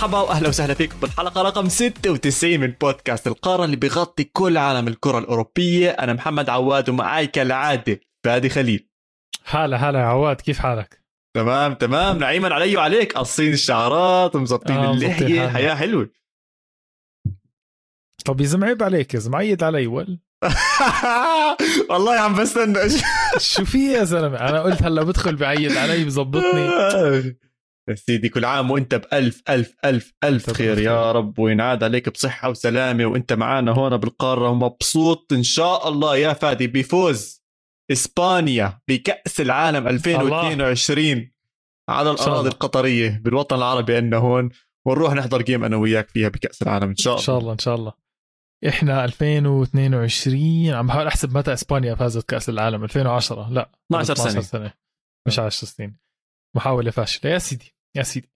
مرحبا وأهلا وسهلا فيكم بالحلقة رقم 96 من بودكاست القارة اللي بيغطي كل عالم الكرة الأوروبية. أنا محمد عواد ومعاي كالعادة فادي خليل. هلا هلا يا عواد كيف حالك؟ تمام تمام. نعيما علي وعليك. قصين الشعرات ومظبطين آه، اللحيه حياة حلوة. طب يا زلمه عيب عليك يا زلمه عيد علي ول. والله عم بستنى. شو في يا زلمة؟ أنا قلت هلا بدخل بعيد علي بظبطني. يا سيدي كل عام وانت بألف ألف ألف ألف خير يا رب وينعاد عليك بصحة وسلامة وانت معانا هون بالقارة ومبسوط إن شاء الله يا فادي بفوز إسبانيا بكأس العالم 2022 على الأراضي. القطرية بالوطن العربي عندنا هون ونروح نحضر جيم أنا وياك فيها بكأس العالم إن شاء إن الله شاء الله. إن شاء الله. إحنا 2022 عم بحاول أحسب متى إسبانيا فازت كأس العالم 2010 لا 12 سنة. سنة مش 10 سنين. محاولة فاشلة. يا سيدي يا سيدي.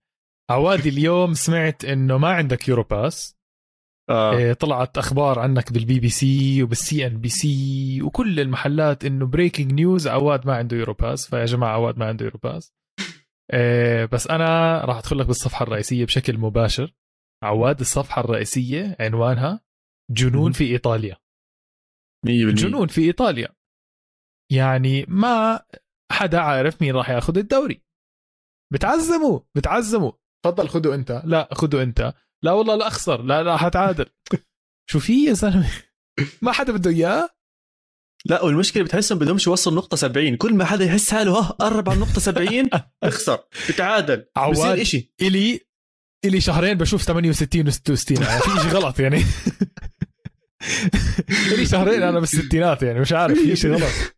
عوادي اليوم سمعت إنه ما عندك يورو باس آه. إيه، طلعت أخبار عنك بالبي بي سي وبالسي إن بي سي وكل المحلات إنه breaking news عواد ما عنده يورو باس فيا جماعة عواد ما عنده يورو باس إيه، بس أنا راح أدخل لك بالصفحة الرئيسية بشكل مباشر. عواد الصفحة الرئيسية عنوانها جنون. في إيطاليا. 100% جنون في إيطاليا. يعني ما حدا عارف مين راح ياخذ الدوري. بتعزموا بتعزموا تفضل خذوا انت. لا خذوا انت. لا والله لا أخسر. لا لا حتعادل شو في يا زلمة؟ ما حدا بده إياه؟ لا والمشكلة بتحسهم بدهمش يوصل نقطة 70 كل ما حدا يحس حاله ها قرب على النقطة 70 أخسر. بتعادل. عواد. بصير إشي. إلي إلي شهرين بشوف 68 و66 يعني في شيء غلط يعني. إلي شهرين أنا بالستينات يعني مش عارف في شيء غلط.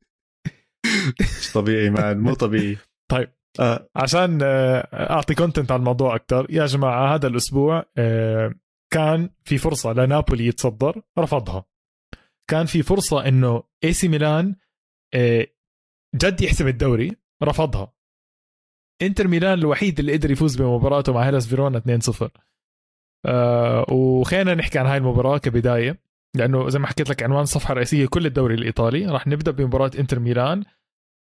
مش طبيعي man. مو طبيعي. طيب. آه عشان آه، أعطي content عن الموضوع أكثر يا جماعة هذا الأسبوع آه، كان في فرصة لنابولي يتصدر رفضها. كان في فرصة إنه اي سي ميلان جد يحسم الدوري رفضها. إنتر ميلان الوحيد اللي قدر يفوز بمباراته مع هيلاس فيرونا 2-0 آه، وخلينا نحكي عن هاي المباراة كبداية لأنه زي ما حكيت لك عنوان الصفحه الرئيسيه كل الدوري الإيطالي. راح نبدأ بمباراة إنتر ميلان.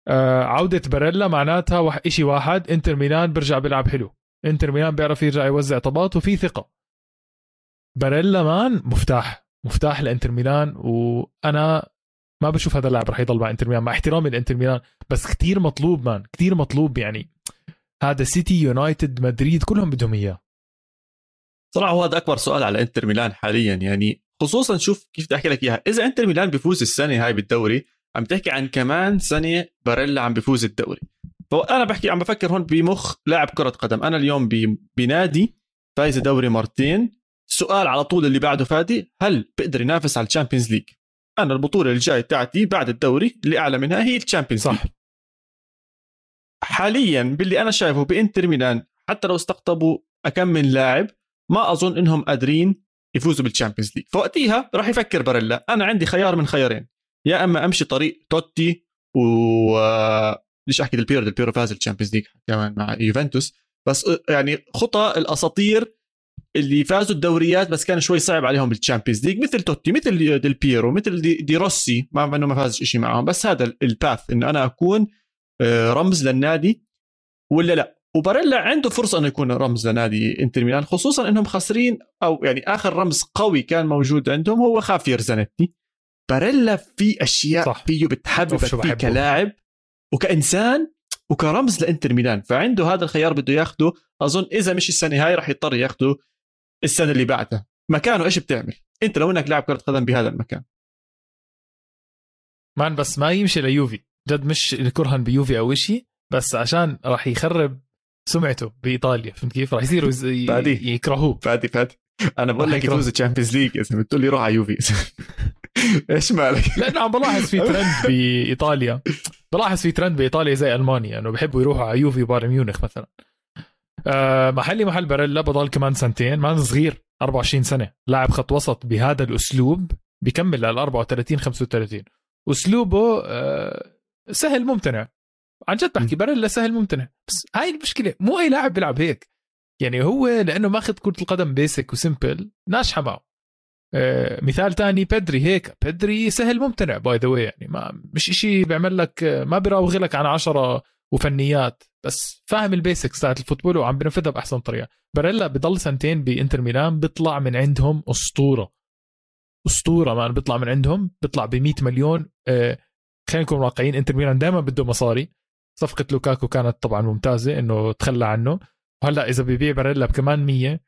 آه، عودة باريلا معناتها وح... إشي واحد إنتر ميلان بيرجع بيلعب حلو. إنتر ميلان بيعرف يرجع يوزع طبات وفي ثقة. باريلا man مفتاح مفتاح لإنتر ميلان وأنا ما بشوف هذا اللاعب رح يضل مع إنتر ميلان مع احترامي لإنتر ميلان بس كتير مطلوب man كتير مطلوب يعني. هذا سيتي يونايتد مدريد كلهم بدهم إياه. صراحة هو هذا أكبر سؤال على إنتر ميلان حاليا يعني خصوصا شوف كيف بدي أحكي لك إياها. إذا إنتر ميلان بيفوز السنة هاي بالدوري عم تحكي عن كمان سنة باريلا عم بيفوز الدوري. فأنا بحكي عم بفكر هون بمخ لاعب كرة قدم. أنا اليوم بنادي فايز دوري مرتين. السؤال على طول اللي بعده فادي هل بقدر ينافس على ال Champions League؟ أنا البطولة الجاية تاعتي بعد الدوري اللي أعلى منها هي ال Champions League. صح. حاليا باللي أنا شايفه بإنتر ميلان حتى لو استقطبوا أكم من لاعب ما أظن إنهم قادرين يفوزوا بال Champions League. فوقتها راح يفكر باريلا. أنا عندي خيار من خيارين. يا أما أمشي طريق توتي و ليش أحكي ديل بيرو؟ ديل بيرو فاز ال Champions League كمان مع يوفنتوس. بس آه، يعني خطى الأساطير اللي فازوا الدوريات بس كان شوي صعب عليهم بال Champions League مثل توتي مثل ديل بيرو مثل دي, دي روسي مع إنه ما فاز شيء معهم. بس هذا ال path انه أنا أكون آه، رمز للنادي ولا لا؟ وباريلا عنده فرصة إنه يكون رمز لنادي إنتر ميلان خصوصا إنهم خاسرين أو يعني آخر رمز قوي كان موجود عندهم هو خافير زانيتي. باريلا في أشياء صح. فيه بتحببك فيه. كلاعب. وكإنسان وكرمز لإنتر ميلان. فعنده هذا الخيار بده ياخده. أظن إذا مش السنة هاي راح يضطر ياخده السنة اللي بعدها. مكانه إيش بتعمل؟ أنت لو إنك لاعب كرة قدم بهذا المكان. مان بس ما يمشي ليوفي. جد مش كرها بيوفي أو شيء بس عشان راح يخرب سمعته بإيطاليا. فهمت كيف؟ راح يصيروا ي-. يكرهوه. فادي فادي. أنا بقول لك. يفوز ال Champions League زلمه بتقول لي روح على يوفي. إيش مالك؟ لأنه عم بلاحظ في ترند بإيطاليا. بلاحظ في ترند بإيطاليا زي ألمانيا إنه بحبوا يروحوا على يوفي وبايرن ميونخ مثلا. آه محلي محل باريلا بضل كمان سنتين man صغير 24 سنة. لاعب خط وسط بهذا الأسلوب بكمل لل 34 35 أسلوبه آه سهل ممتنع. عن جد بحكي باريلا سهل ممتنع. بس هاي المشكلة مو أي لاعب بيلعب هيك. يعني هو لأنه ماخذ كرة القدم basic و simple ناجحة معه. مثال تاني بيدري هيك. بيدري سهل ممتنع by the يعني ما مش إشي بيعمل لك آه، ما بيراوغ لك عن 10 وفنيات. بس فاهم ال basics تاعت ال football وعم بنفذها بأحسن طريقة. باريلا بضل سنتين بإنتر ميلان بيطلع من عندهم أسطورة. أسطورة ما بيطلع من عندهم بيطلع ب 100 مليون. آه خلينا نكون واقعيين إنتر ميلان دائما بده مصاري. صفقة لوكاكو كانت طبعا ممتازة إنه تخلى عنه. وهلأ إذا بيبيع باريلا بكمان 100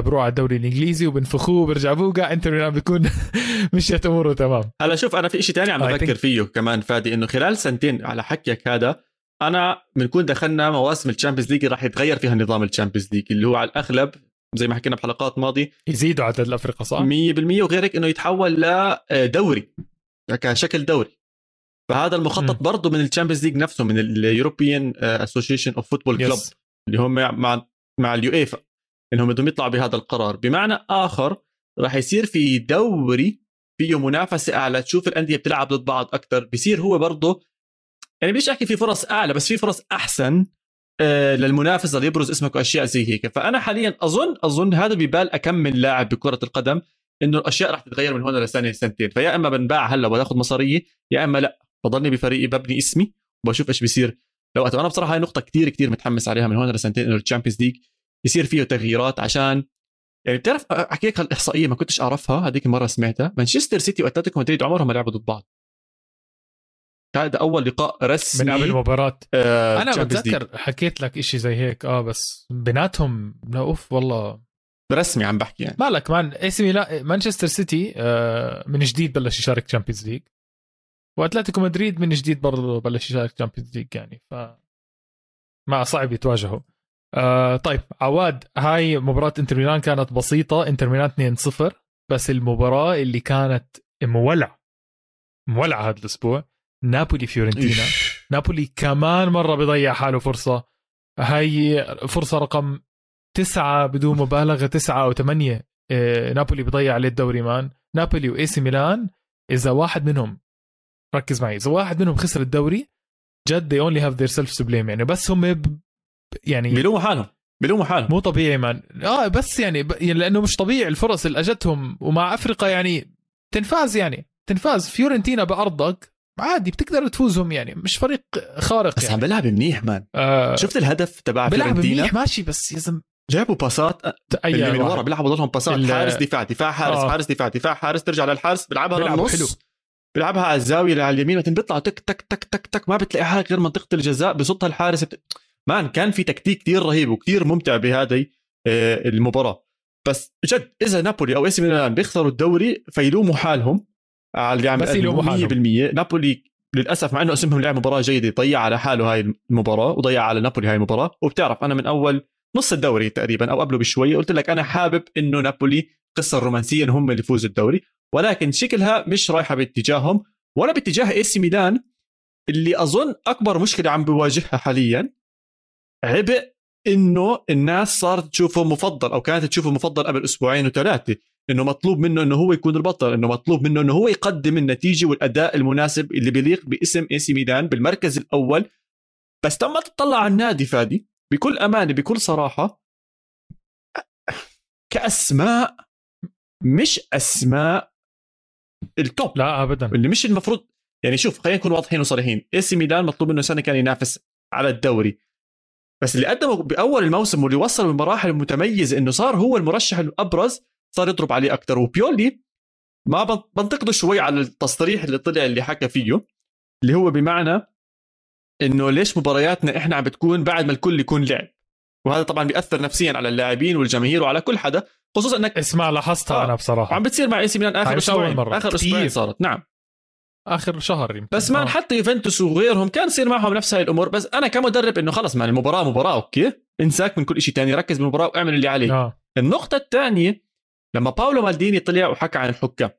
بروح على الدوري الإنجليزي وبنفخوه وبرجع بوقع. انتر ميلان بيكون مشيت اموره تمام. هلا شوف أنا في شيء ثاني عم بفكر فيه كمان فادي إنه خلال سنتين على حكيك هذا أنا بنكون دخلنا مواسم ال Champions League راح يتغير فيها نظام ال Champions League اللي هو على الأغلب زي ما حكينا بحلقات ماضيه يزيدوا عدد الأفرقة صح؟ 100% وغير هيك إنه يتحول لدوري كشكل دوري. فهذا المخطط برضه من ال Champions League نفسه من ال European Association of Football Club اللي هم مع مع اليويفا إنهم بدهم يطلعوا بهذا القرار. بمعنى آخر راح يصير في دوري فيه منافسة أعلى تشوف الأندية بتلعب ضد بعض أكثر بصير هو برضه يعني بديش أحكي في فرص أعلى بس في فرص أحسن آه، للمنافس اللي يبرز اسمك وأشياء زي هيك. فأنا حاليا أظن أظن هذا ببال أكم من لاعب بكرة القدم إنه الأشياء راح تتغير من هون لسنه سنتين. فيا إما بنباع هلأ وباخذ مصارية يا إما لأ. بضلني بفريقي ببني اسمي وبشوف إيش بيصير. لو أنا بصراحة هاي نقطة كثير كثير متحمس عليها من هون لسنتين إنه ال Champions League يصير فيه تغييرات عشان يعني بتعرف أحكي لك الاحصائيه ما كنتش أعرفها هذيك المره سمعتها. مانشستر سيتي وأتلتيكو مدريد عمرهم ما لعبوا ضد بعض. هذا أول لقاء رسمي من قبل المباراة. آه أنا بتذكر حكيت لك إشي زي هيك آه بس بيناتهم لا أوف والله. رسمي عم بحكي يعني. مالك man AC مانشستر سيتي آه من جديد بلش يشارك Champions League وأتلتيكو مدريد من جديد برضه بلش يشارك Champions League يعني ف ما صعب يتواجهوا. آه طيب عواد هاي مباراة انتر ميلان كانت بسيطة انتر ميلان 2-0 بس المباراة اللي كانت مولع مولعة هذا الأسبوع نابولي فيورنتينا. نابولي كمان مرة بضيع حاله فرصة. هاي فرصة رقم تسعة بدون مبالغة تسعة أو ثمانية آه نابولي بضيع عليه الدوري man. نابولي و AC ميلان إذا واحد منهم ركز معي إذا واحد منهم خسر الدوري جد they only have their self to blame يعني بس هم. يعني بيلوموا حالهم. بيلوموا حالهم. مو طبيعي man آه بس يعني, ب... يعني لأنه مش طبيعي الفرص اللي أجتهم. ومع أفريقيا يعني تنفاز يعني. تنفاز فيورنتينا بأرضك عادي بتقدر تفوزهم يعني. مش فريق خارق بس يعني. عم بيلعب منيح man آه. شفت الهدف تبع بيلعب منيح ماشي بس يا زلمة. جابوا باسات اللي من ورا بيلعبوا ضلهم باسات حارس دفاع دفاع حارس آه. حارس دفاع دفاع حارس ترجع للحارس بيلعبها للنص. حلو. بيلعبها على الزاوية اللي على اليمين بعدين بيطلع تك تك تك تك تك. ما بتلاقي حالك غير منطقة الجزاء بصدها الحارس بت... man كان في تكتيك كثير رهيب وكثير ممتع بهذه آه، المباراة. بس جد إذا نابولي أو AC ميلان بيخسروا الدوري فيلوموا حالهم على اللي عم بس يلوموا 100% نابولي للأسف مع إنه اسمهم لعب مباراة جيدة ضيع على حاله هاي المباراة وضيع على نابولي هاي المباراة. وبتعرف أنا من أول نص الدوري تقريبا أو قبله بشوي قلت لك أنا حابب إنه نابولي قصة رومانسيا هم اللي يفوزوا الدوري. ولكن شكلها مش رايحة باتجاههم ولا باتجاه AC ميلان اللي أظن أكبر مشكلة عم بواجهها حاليا عبء إنه الناس صارت تشوفه مفضل أو كانت تشوفه مفضل قبل أسبوعين وثلاثة إنه مطلوب منه إنه هو يكون البطل إنه مطلوب منه إنه هو يقدم النتيجة والأداء المناسب اللي بيليق باسم إي سي ميلان بالمركز الأول. بس لما تطلع على النادي فادي بكل أمانة بكل صراحة كأسماء مش أسماء top لا ابدا. اللي مش المفروض يعني شوف خلينا نكون واضحين وصريحين إي سي ميلان مطلوب منه سنة كان ينافس على الدوري. بس اللي قدمه بأول الموسم واللي وصل بمراحل متميزه إنه صار هو المرشح الأبرز صار يضرب عليه أكثر وبيولي ما بنتقده شوي على التصريح اللي طلع اللي حكى فيه اللي هو بمعنى إنه ليش مبارياتنا إحنا عم بتكون بعد ما الكل يكون لعب؟ وهذا طبعا بيأثر نفسيا على اللاعبين والجماهير وعلى كل حدا خصوصا إنك اسمع لاحظتها آه. أنا بصراحة. عم بتصير مع إي سي ميلان آخر أسبوعين. آخر أسبوعين صارت. نعم. آخر شهر يمكن. بس man آه. حتى يوفنتوس وغيرهم كان يصير معهم نفس هاي الأمور. بس أنا كمدرب إنه خلص man المباراة مباراة okay. انساك من كل شيء تاني ركز بالمباراة واعمل اللي عليك. آه. النقطة الثانية لما باولو مالديني طلع وحكى عن الحكام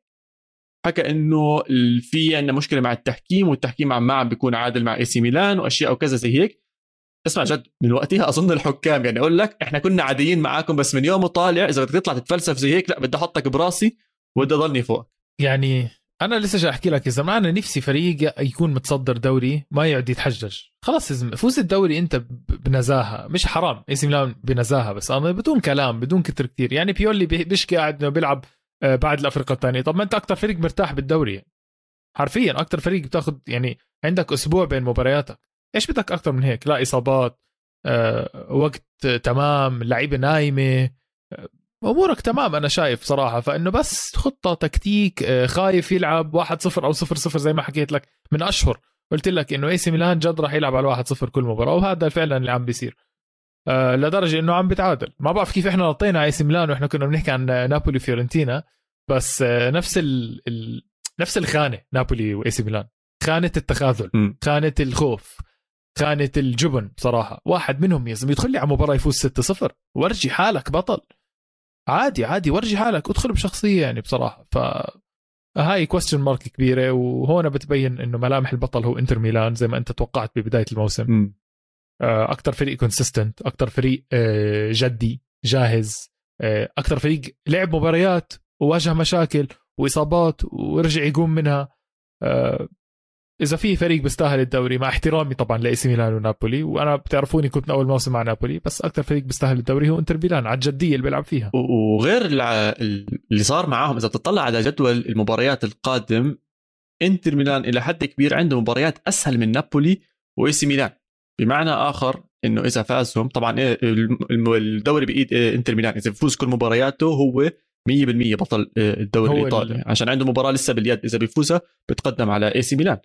حكى إنه في عندنا مشكلة مع التحكيم والتحكيم عم ما عم بيكون عادل مع إي سي ميلان وأشياء وكذا زي هيك. اسمع جد من وقتها أظن الحكام يعني أقول لك إحنا كنا عاديين معاكم بس من يوم طالع إذا بدك تطلع تتفلسف زي هيك لأ بدي أحطك براسي وبدي أضلني فوق. يعني أنا لسه جاي أحكي لك يا زلمه أنا نفسي فريق يكون متصدر دوري ما يقعد يتحجج. خلاص يا زلمة فوز الدوري أنت بنزاهة. مش حرام. إي سي ميلان بنزاهة بس. أنا بدون كلام بدون كتر كتير. يعني بيولي بيشكي قاعد إنه بيلعب آه، بعد الافريقيا الثانية. طب ما أنت أكثر فريق مرتاح بالدوري. حرفيا أكثر فريق بتاخذ يعني عندك أسبوع بين مبارياتك. إيش بدك أكثر من هيك؟ لا إصابات أه وقت تمام اللعيبه نايمة آه، امورك تمام أنا شايف صراحة. فإنه بس خطة تكتيك أه خايف يلعب 1-0 أو 0-0 زي ما حكيت لك من أشهر. قلت لك إنه اي سي ميلان جد راح يلعب على 1-0 كل مباراة وهذا فعلا اللي عم بيصير. أه لدرجة إنه عم بتعادل. ما بعرف كيف إحنا نطينا اي سي ميلان وإحنا كنا بنحكي عن نابولي فيورنتينا بس أه نفس ال... ال... نفس الخانة نابولي واي سي ميلان. خانة التخاذل م. خانة الخوف خانة الجبن بصراحه واحد منهم يا زلمة يدخل لي على مباراة يفوز 6-0 ورجي حالك بطل. عادي عادي ورجي حالك ادخل بشخصية يعني بصراحة. ف هاي question mark كبيرة وهون بتبين إنه ملامح البطل هو انتر ميلان زي ما أنت توقعت ببداية الموسم. م. أكثر فريق consistent أكثر فريق آه، جدي جاهز آه، أكثر فريق لعب مباريات وواجه مشاكل وإصابات ورجع يقوم منها. آه، إذا في فريق بيستاهل الدوري مع احترامي طبعا لإي سي ميلان ونابولي وأنا بتعرفوني كنت من أول موسم مع نابولي بس أكثر فريق بيستاهل الدوري هو إنتر ميلان على الجدية اللي بيلعب فيها. وغير اللي صار معاهم إذا بتطلع على جدول المباريات القادم إنتر ميلان إلى حد كبير عنده مباريات أسهل من نابولي وإي سي ميلان. بمعنى آخر إنه إذا فازهم طبعا إيه الدوري بإيد إيه إنتر ميلان. إذا بفوز كل مبارياته هو 100% بطل إيه الدوري الايطالي ال- عشان عنده مباراة لسه باليد إذا بيفوزها بتقدم على إي سي ميلان.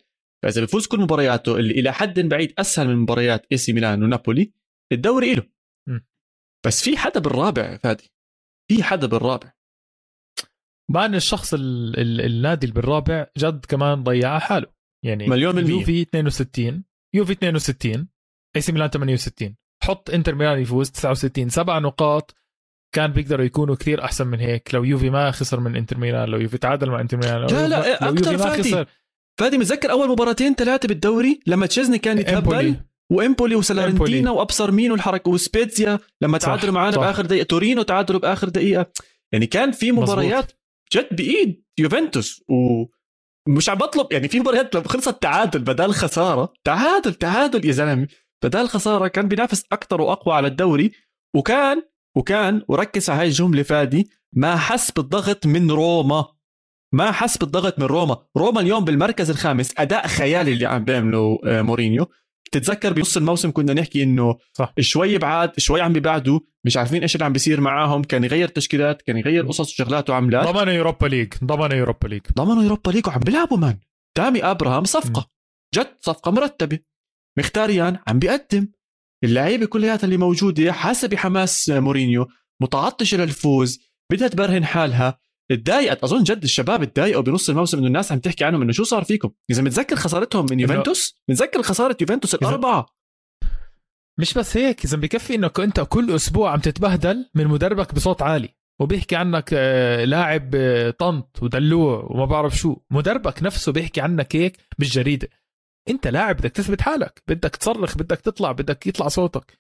فإذا بيفوز كل مبارياته اللي إلى حد بعيد أسهل من مباريات إي سي ميلان ونابولي الدوري له م. بس في حدا بالرابع فادي. في حدا بالرابع مع ان الشخص ال ال النادي اللي بالرابع جد كمان ضيع حاله. يعني مليون بالمية. يوفي 62 يوفي 62 إي سي ميلان 68 حط إنتر ميلان يفوز 69 سبع نقاط. كان بيقدروا يكونوا كثير أحسن من هيك. لو يوفي ما خسر من إنتر ميلان لو يوفي تعادل مع إنتر ميلان لو لا، لا، لو يوفي ما. خسر. فادي متذكر أول مباراتين ثلاثة بالدوري لما تشيزني كان يتهبل؟ إمبولي. وإمبولي وسالارنتينا. وابصر مين والحركه وسبيتزيا لما تعادلوا معنا صح. بآخر دقيقة. تورينو تعادلوا بآخر دقيقة. يعني كان في مباريات جد بإيد يوفنتوس ومش عم بطلب يعني في مباريات لما خلصت تعادل بدل خسارة تعادل تعادل يا زلمة. بدل خسارة كان بينافس أكثر وأقوى على الدوري. وكان وكان وركز على هاي الجملة فادي ما حس بالضغط من روما. ما حس بالضغط من روما؟ روما اليوم بالمركز الخامس أداء خيالي اللي عم بيعمله آه، مورينيو. تتذكر بنص الموسم كنا نحكي إنه صح. شوي بعاد شوي عم بيبعدوا مش عارفين إيش اللي عم بيصير معاهم كان يغير تشكيلات كان يغير قصص وشغلات وعملات. ضمنوا يوروبا ليج ضمنوا يوروبا ليج. ضمنوا يوروبا ليج وعم بيلعبوا man. تامي أبراهام صفقة. جد صفقة مرتبة. مخيتاريان عم بيقدم. اللعيبة كلياتها اللي موجودة حاسة بحماس مورينيو. متعطشة للفوز. بدها تبرهن حالها. تضايقت أظن جد الشباب تضايقوا بنص الموسم إنه الناس عم تحكي عنهم إنه شو صار فيكم؟ إذا متذكر خسارتهم من يوفنتوس؟ متذكر خسارة يوفنتوس الأربعة؟ مش بس هيك إذا بكفي إنك أنت كل أسبوع عم تتبهدل من مدربك بصوت عالي وبيحكي عنك آه، لاعب آه، طنط ودلوع وما بعرف شو. مدربك نفسه بيحكي عنك هيك بالجريده أنت لاعب بدك تثبت حالك بدك تصرخ بدك تطلع بدك يطلع صوتك.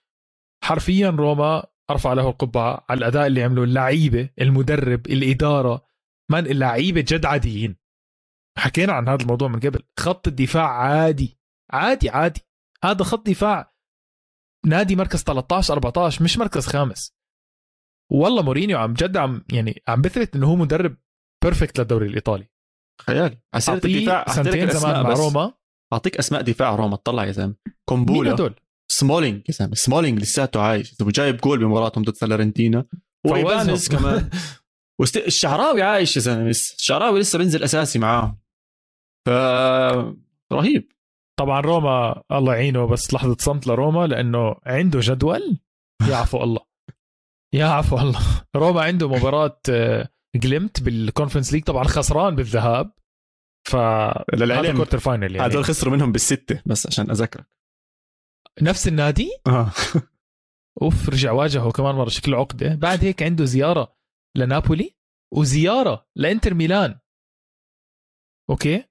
حرفيا روما أرفع له القبعه على الأداء اللي عمله اللعيبة المدرب الإدارة. من اللعيبة جد عاديين. حكينا عن هذا الموضوع من قبل. خط الدفاع عادي. عادي عادي. هذا خط دفاع. نادي مركز 13 14 مش مركز خامس. والله مورينيو عم جد عم يعني عم بثبت إنه هو مدرب perfect للدوري الإيطالي. خيال. أعطيه الدفاع سنتين زمان مع. روما. أعطيك أسماء دفاع روما اطلع يا زلمة. مين كومبولا هدول؟ سمولينج يا زلمه سمولينج لساته عايش. وجايب جول بمباراتهم ضد ساليرنيتانا وإيبانيز. كمان. وست... الشعراوي عايش يا زلمه لسه الشعراوي لسه بينزل أساسي معاهم ف رهيب. طبعا روما الله يعينه بس لحظة صمت لروما لأنه عنده جدول يعفو الله. يعفو الله. روما عنده مباراة جليمت بالكونفرنس ليج طبعا خسران بالذهاب. ف هذا للعلم quarter final يعني. هذول خسروا منهم بالستة بس عشان أذكرك. نفس النادي؟ آه. أوف رجع واجهه كمان مرة شكله عقدة. بعد هيك عنده زيارة لنابولي وزيارة لإنتر ميلان. okay؟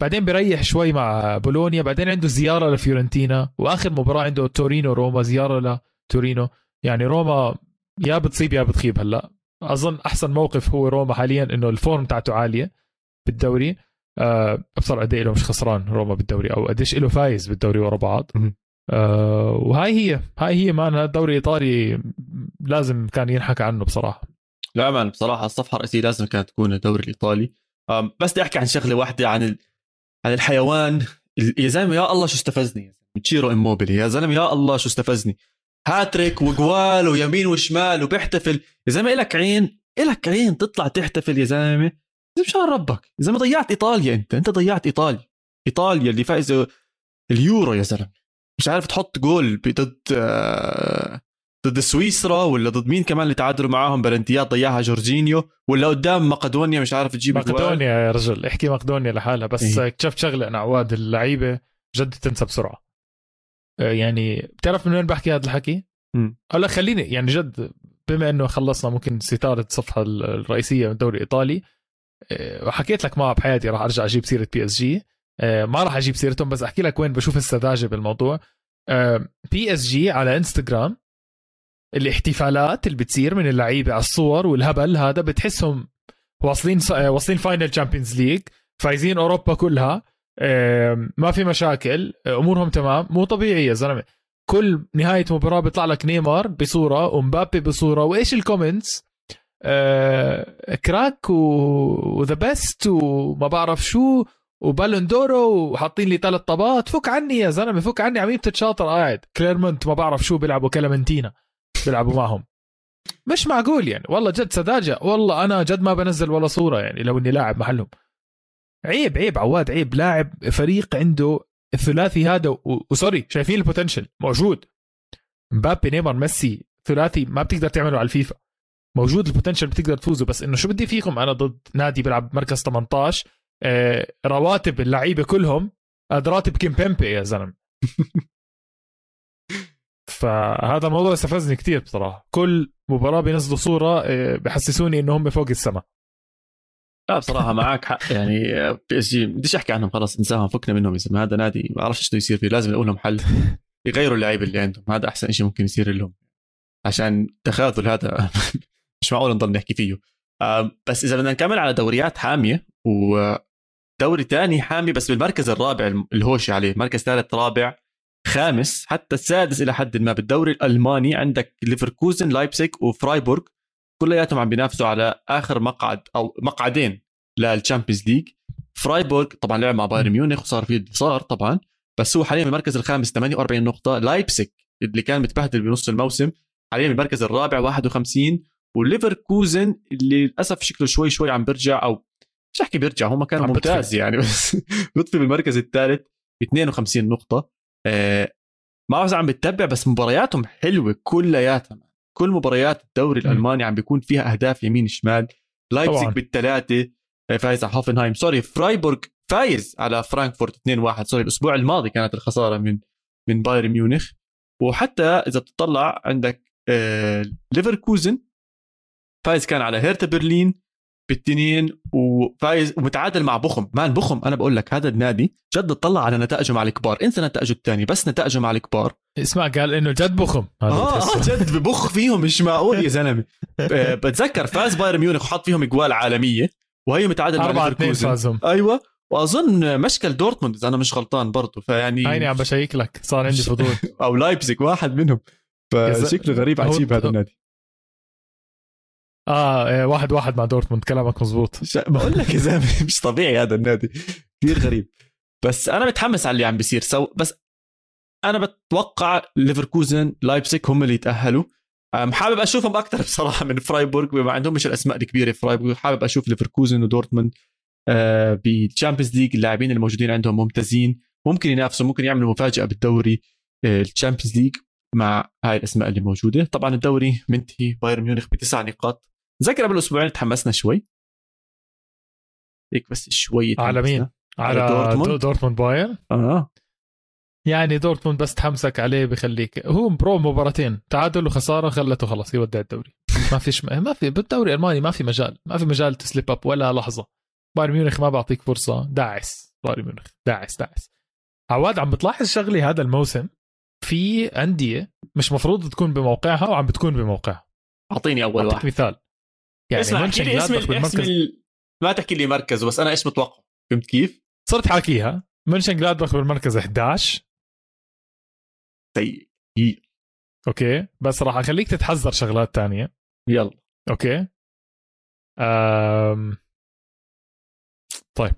بعدين بيريح شوي مع بولونيا بعدين عنده زيارة لفيورنتينا وآخر مباراة عنده تورينو روما زيارة لتورينو. يعني روما يا بتصيب يا بتخيب هلأ. أظن أحسن موقف هو روما حاليا إنه ال form تاعته عالية بالدوري. ابصر قد إيه مش خسران روما بالدوري أو قديش له فايز بالدوري ورا بعض. أه وهاي هي. هاي هي man الدوري الإيطالي لازم كان ينحكى عنه بصراحة. لا man بصراحة الصفحة الرئيسية لازم كانت تكون الدوري الإيطالي. أم، بس بدي أحكي عن شغلة واحدة عن ال... عن الحيوان. ال- يا زلمة يا الله شو استفزني. تشيرو إموبيلي يا زلمة يا الله شو استفزني. هاتريك وأجوال ويمين وشمال وبيحتفل. يا زلمة إلك عين إلك عين تطلع تحتفل يا زلمة. مشان ربك؟ يا زلمة ضيعت إيطاليا أنت أنت ضيعت إيطاليا. إيطاليا اللي فايزه اليورو يا زلمة. مش عارف تحط جول ضد آه، ضد سويسرا ولا ضد مين كمان اللي تعادلوا معاهم؟ بلنتيات ضيعها جورجينيو ولا قدام مقدونيا؟ مش عارف تجيب مقدونيا يا رجل احكي مقدونيا لحالها بس إيه؟ اكتشفت شغلة أنا عواد اللعيبة جد تنسى بسرعة. آه، يعني بتعرف من وين بحكي هذا الحكي؟ هلا خليني يعني جد بما إنه خلصنا ممكن ستارة الصفحة الرئيسية من الدوري الايطالي آه، وحكيت لك ما بحياتي راح أرجع أجيب سيرة PSG ما راح أجيب سيرتهم بس أحكي لك وين بشوف السذاجة بالموضوع. PSG على انستغرام الاحتفالات اللي بتصير من اللعيبة على الصور والهبل هذا بتحسهم واصلين واصلين final Champions League فايزين أوروبا كلها. ما في مشاكل أمورهم تمام مو طبيعي يا زلمة. كل نهاية مباراة بيطلع لك نيمار بصورة ومبابي بصورة وإيش ال comments آه crack و the best وما بعرف شو. و Ballon d'Or وحاطين لي ثلاث طابات. فك عني يا زلمة فك عني على مين تتشاطر قاعد. كليرمونت ما بعرف شو بيلعبوا كلامنتينا بيلعبوا معهم. مش معقول يعني. والله جد سذاجة. والله أنا جد ما بنزل ولا صورة يعني لو إني لاعب محلهم. عيب عيب عواد عيب. لاعب فريق عنده الثلاثي هذا و sorry شايفين ال potential موجود. مبابي نيمار ميسي ثلاثي ما بتقدر تعمله على الفيفا. موجود ال potential بتقدر تفوزوا بس إنه شو بدي فيكم؟ أنا ضد نادي بيلعب مركز 18 آه رواتب اللعيبة كلهم قد راتب كيمبيمبي يا زلمة. فهذا الموضوع استفزني كثير بصراحة. كل مباراة بينزلوا صورة آه، بحسسوني انه هم فوق السماء. لا بصراحة معك حق. يعني PSG بديش أحكي عنهم خلص انساهم فكنا منهم يا زلمة. هذا نادي ما بعرفش شو يصير فيه لازم نقول لهم حل. يغيروا اللعيبة اللي عندهم. هذا أحسن شيء ممكن يصير لهم. عشان تخاذل هذا مش معقول نضل نحكي فيه. بس إذا بدنا نكمل على دوريات حامية ودوري ثاني حامي بس بالمركز الرابع الهوشة عليه. مركز ثالث رابع خامس حتى السادس إلى حد ما بالدوري الألماني. عندك ليفركوزن لايبسك وفرايبورغ. كلياتهم عم بينافسوا على آخر مقعد أو مقعدين لل Champions League. فرايبورغ طبعا لعب مع بايرن ميونخ وصار في صار طبعا بس هو حاليا بالمركز الخامس 48 نقطة. لايبسك اللي كان متبهدل بنص الموسم حاليا بالمركز الرابع 51 وليفركوزن اللي للأسف شكله شوي شوي عم بيرجع أو مش احكي بيرجع هم كانوا ممتاز يعني بس بيطفي بالمركز الثالث 52 نقطة. آه ما بعرف عم بتتبع بس مبارياتهم حلوة كلياتها. كل مباريات الدوري الألماني عم بيكون فيها أهداف يمين شمال. لايبزيج بالثلاثة آه، فايز على هوفنهايم sorry فرايبورغ فايز على فرانكفورت 2-1 سوري الأسبوع الماضي كانت الخسارة من من بايرن ميونخ وحتى إذا بتطلع عندك آه ليفركوزن فايز كان على هيرتا برلين بالتنين وفايز ومتعادل مع بوخم man بوخم أنا بقول لك هذا النادي جد طلع على نتائجه مع الكبار. انسى نتائجه الثاني بس نتائجه مع الكبار. اسمع قال إنه جد بوخم آه آه جد ببخ فيهم مش معقول يا زلمة. بتذكر فاز بايرن ميونخ وحط فيهم إجوال عالمية وهي متعادل مع ليفركوزن. فازهم. أيوه. وأظن مشكل دورتموند إذا أنا مش غلطان برضه فيعني هيني عم بشيك لك. صار عندي فضول. أو لايبزيج واحد منهم. فشكله غريب عجيب هذا النادي. آه إيه، واحد واحد مع دورتموند كلامك مزبوط بقول لك يا زلمه مش طبيعي هذا النادي. كثير غريب. بس أنا متحمس على اللي عم بيصير. so بس أنا بتوقع ليفركوزن لايبسك هم اللي يتأهلوا. حابب أشوفهم أكثر بصراحة من فرايبورغ. بما عندهم مش الأسماء الكبيرة فرايبورغ حابب أشوف ليفركوزن ودورتموند آه بال Champions League. اللاعبين الموجودين عندهم ممتازين. ممكن ينافسوا ممكن يعملوا مفاجأة بالدوري آه، ال Champions League مع هاي الأسماء اللي موجودة. طبعا الدوري منتهي بايرن ميونخ بتسع نقاط. ذكر قبل أسبوعين تحمسنا شوي. هيك بس شوي على مين؟ على, على دورتموند؟ دورتموند بايرن. آه. يعني دورتموند بس تحمسك عليه بخليك. هو bro مباراتين. تعادل وخسارة خلته خلص. يودع الدوري. ما فيش ما في بالدوري الألماني ما في مجال. ما في مجال ت slip up ولا لحظة. بايرن ميونخ ما بعطيك فرصة. داعس. بايرن ميونخ. داعس داعس. عواد عم بتلاحظ شغلة هذا الموسم؟ في أندية مش مفروض تكون بموقعها وعم بتكون بموقعها. أعطيني أول واحد. مثال. يعني اسمع احكي لي اسم, اسم ال... ما تحكي لي مركز بس أنا إيش متوقع؟ فهمت كيف؟ صرت حاكيها. مونشنجلادباخ بالمركز 11 سيء okay بس راح أخليك تتحزر شغلات تانية. يلا. okay. أم... طيب.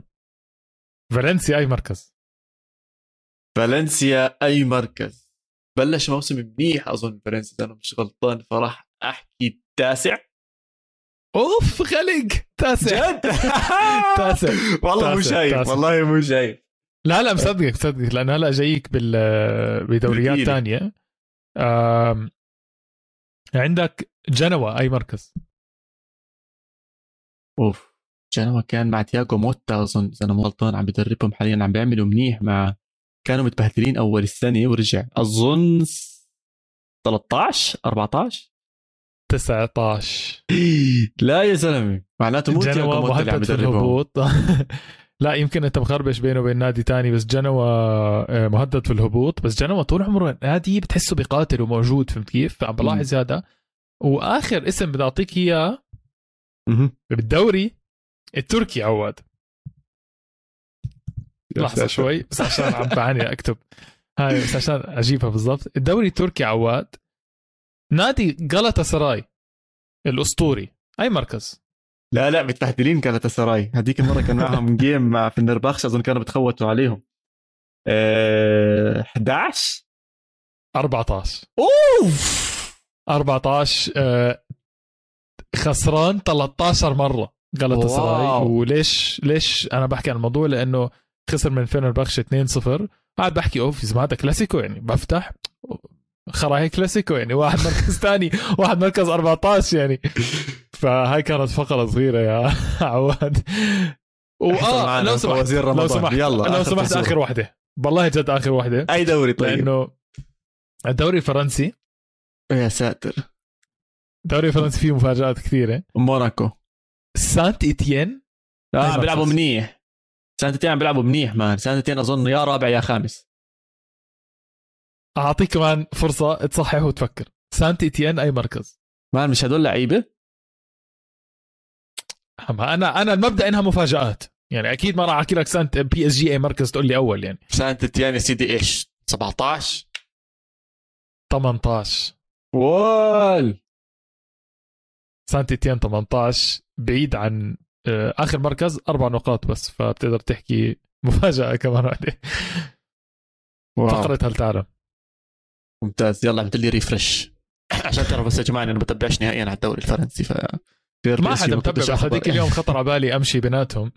فالنسيا أي مركز؟ فالنسيا أي مركز. بلش موسم منيح أظن فالنسيا اذا أنا مش غلطان فراح أحكي تاسع أوف خلق تاسع. جد؟ تاسع. والله مو شايف. والله مو شايف. لا لا مصدقك مصدقك. لأنه هلا جايك بال بدوريات. ثانية عندك جنوا أي مركز؟ أوف. جنوا كان مع تياغو موتا أظن إذا أنا مو غلطان عم بدربهم حاليا عم بيعملوا منيح مع كانوا متبهدلين أول السنة ورجع. أظن 13 14 19 لا يا زلمة. معناته مو تياغو جنوا موتا اللي عم مهدد الهبوط. لا يمكن انت مخربش بينه وبين نادي تاني بس جنوا آه، مهدد في الهبوط. بس جنوا طول عمره نادي بتحسه بقاتل وموجود فهمت كيف؟ فعم بلاحظ هذا. وآخر اسم بدي أعطيك إياه. بالدوري التركي عواد. لحظة. شوي بس عشان عم بعاني أكتب. هاي بس عشان أجيبها بالضبط. الدوري التركي عواد. نادي غلطة سراي الأسطوري. أي مركز؟ لا لا متبهدلين كانت السراي هذيك المرة كان معهم جيم مع فنربخش أظن كانوا بتخوتوا عليهم. أه 11 14 أوف! 14 آه، خسران 13 مرة غلطة سراي. وليش ليش أنا بحكي عن الموضوع؟ لأنه خسر من فينربخش 2-0 قاعد بحكي أوف اذا هذا كلاسيكو يعني. بفتح خراهي كلاسيكو يعني. واحد مركز ثاني واحد مركز 14 يعني. فهاي كانت فقرة صغيرة يا عواد. واه لو سمحت لو. سمحت يلا لو سمحت. آخر واحدة. والله جد آخر واحدة. أي دوري طيب؟ لأنه الدوري الفرنسي. يا ساتر. الدوري الفرنسي فيه مفاجآت كثيرة. موناكو. سانت ايتيين آه بيلعبوا؟ منيح. سنتين عم بيلعبوا منيح man. سنتين أظن يا رابع يا خامس. أعطيك كمان فرصة تصحح وتفكر. سانت ايتيين أي مركز؟ man مش هدول لعيبة؟ أما أنا أنا المبدأ إنها مفاجآت. يعني أكيد ما راح أحكي لك سانت PSG أي مركز تقول لي أول يعني. سنتين يا سيدي إيش؟ 17 18 وول سانت ايتيين 18 بعيد عن آه، آخر مركز أربع نقاط بس فبتقدر تحكي مفاجأة كمان واحدة wow. فقرة هل تعلم ممتاز. يلا عملت لي refresh عشان تعرف بس يا جماعة أنا ما بتابعش نهائيا على الدوري الفرنسي ف ما حدا متابع. هذيك اليوم خطر على بالي أمشي بيناتهم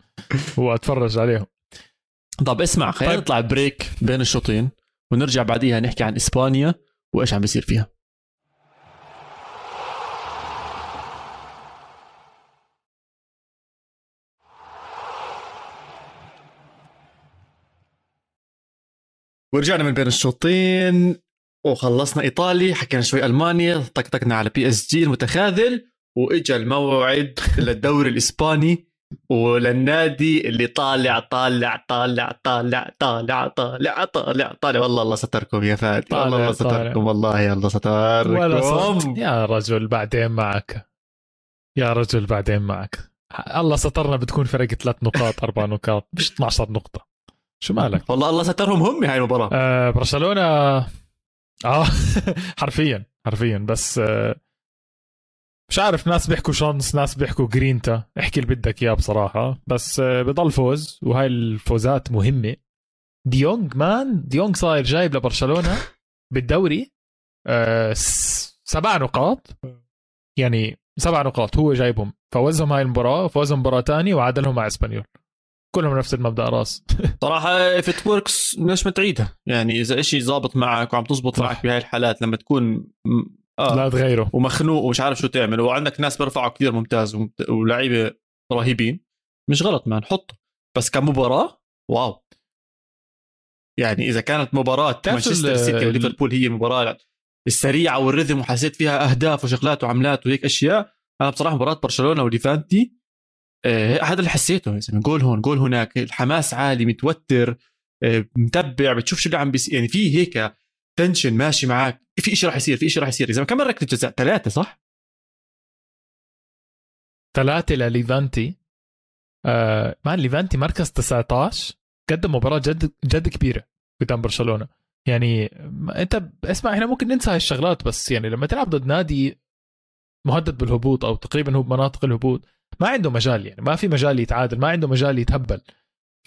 وأتفرج عليهم. طب اسمع خلينا طيب. نطلع break بين الشوطين ونرجع بعديها نحكي عن إسبانيا وإيش عم بيصير فيها. ورجعنا من بين الشوطين. وخلصنا إيطالي حكينا شوي ألمانيا طقطقنا على PSG المتخاذل وإجا الموعد للدوري الإسباني وللنادي اللي طالع طالع طالع طالع طالع طالع طالع طالع. والله الله ستركم يا فادي والله الله ستركم والله الله ستركم. يا رجل بعدين معك. يا رجل بعدين معك. الله سترنا بتكون فرق ثلاث نقاط أربع نقاط مش 12 نقطة. شو مالك؟ والله الله سترهم هم هاي المباراة. آه برشلونة آه حرفيا حرفيا. بس آه مش عارف ناس بيحكوا chance ناس بيحكوا جرينتا. احكي اللي بدك إياه بصراحة. بس آه بضل فوز وهاي الفوزات مهمة. ديونج man ديونج صاير جايب لبرشلونة بالدوري آه سبع نقاط. يعني سبع نقاط هو جايبهم. فوزهم هاي المباراة وفوزهم مباراة تانية وعادلهم مع إسبانيول. كلهم نفس المبدأ راس. صراحة if it works ليش ما تعيدها يعني إذا إشي ظابط معك وعم تزبط. معك بهاي الحالات لما تكون آه لا تغيره. ومخنوق ومش عارف شو تعمل وعندك ناس بيرفعوا كثير ممتاز ولاعيبه رهيبين مش غلط man حط بس كمباراة wow. يعني إذا كانت مباراة مانشستر سيتي وليفربول هي المباراه السريعة وال rhythm وحسيت فيها أهداف وشغلات وعملات وهيك أشياء أنا بصراحة مباراة برشلونة وليفانتي آه هذا اللي حسيته. زلمه جول هون جول هناك الحماس عالي متوتر آه متبع بتشوف شو اللي عم بيصير. يعني في هيك tension ماشي معك في شيء راح يصير في شيء راح يصير. إذا كم مره ركله جزاء ثلاثة صح؟ ثلاثة لليفانتي آه man ليفانتي مركز 19 قدم مباراة جد جد كبيرة قدام برشلونة. يعني أنت اسمع إحنا ممكن ننسى هاي الشغلات بس يعني لما تلعب ضد نادي مهدد بالهبوط أو تقريبا هو بمناطق الهبوط ما عنده مجال يعني ما في مجال يتعادل ما عنده مجال يتهبل.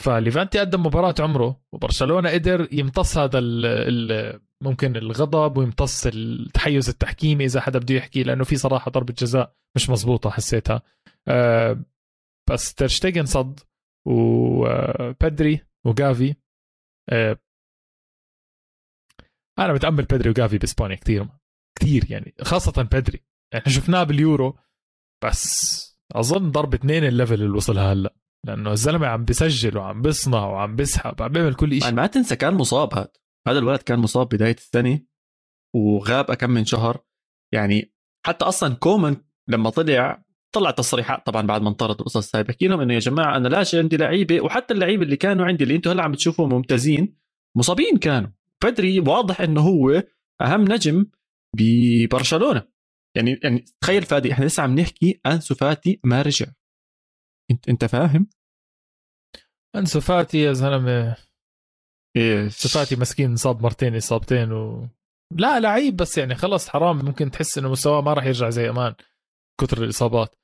فليفانتي قدم مباراة عمره وبرشلونة قدر يمتص هذا ال ال ممكن الغضب ويمتص التحيز التحكيمي إذا حدا بده يحكي لأنه في صراحة ضربة جزاء مش مزبوطة حسيتها. أه بس ترشتيجن صد وبدري وجافي أه أنا متأمل بدري وجافي بإسبانيا كثير كثير يعني خاصة بدري إحنا شفناه باليورو بس أظن ضرب اثنين ال level اللي وصلها هلأ لأنه الزلمة عم بسجل وعم بيصنع وعم بسحب عم بيعمل كل شيء ما تنسى كان مصاب هذا هذا الولد كان مصاب بداية السنة وغاب كم من شهر. يعني حتى أصلا كومان لما طلع طلع تصريحات طبعا بعد ما انطرد القصص هاي بحكي لهم إنه يا جماعة أنا لاش عندي لعيبة وحتى اللعيبه اللي كانوا عندي اللي أنتم هلأ عم تشوفوهم ممتازين مصابين كانوا. بدري واضح إنه هو أهم نجم ببرشلونة. يعني يعني تخيل فادي إحنا لسه عم نحكي انسو فاتي ما رجع. إنت إنت فاهم؟ انسو فاتي يا زلمة. إيه صفاتي مسكين انصاب مرتين إصابتين و. لا لعيب بس يعني خلص حرام ممكن تحس إنه مستواه ما راح يرجع زي أمان كثر الإصابات.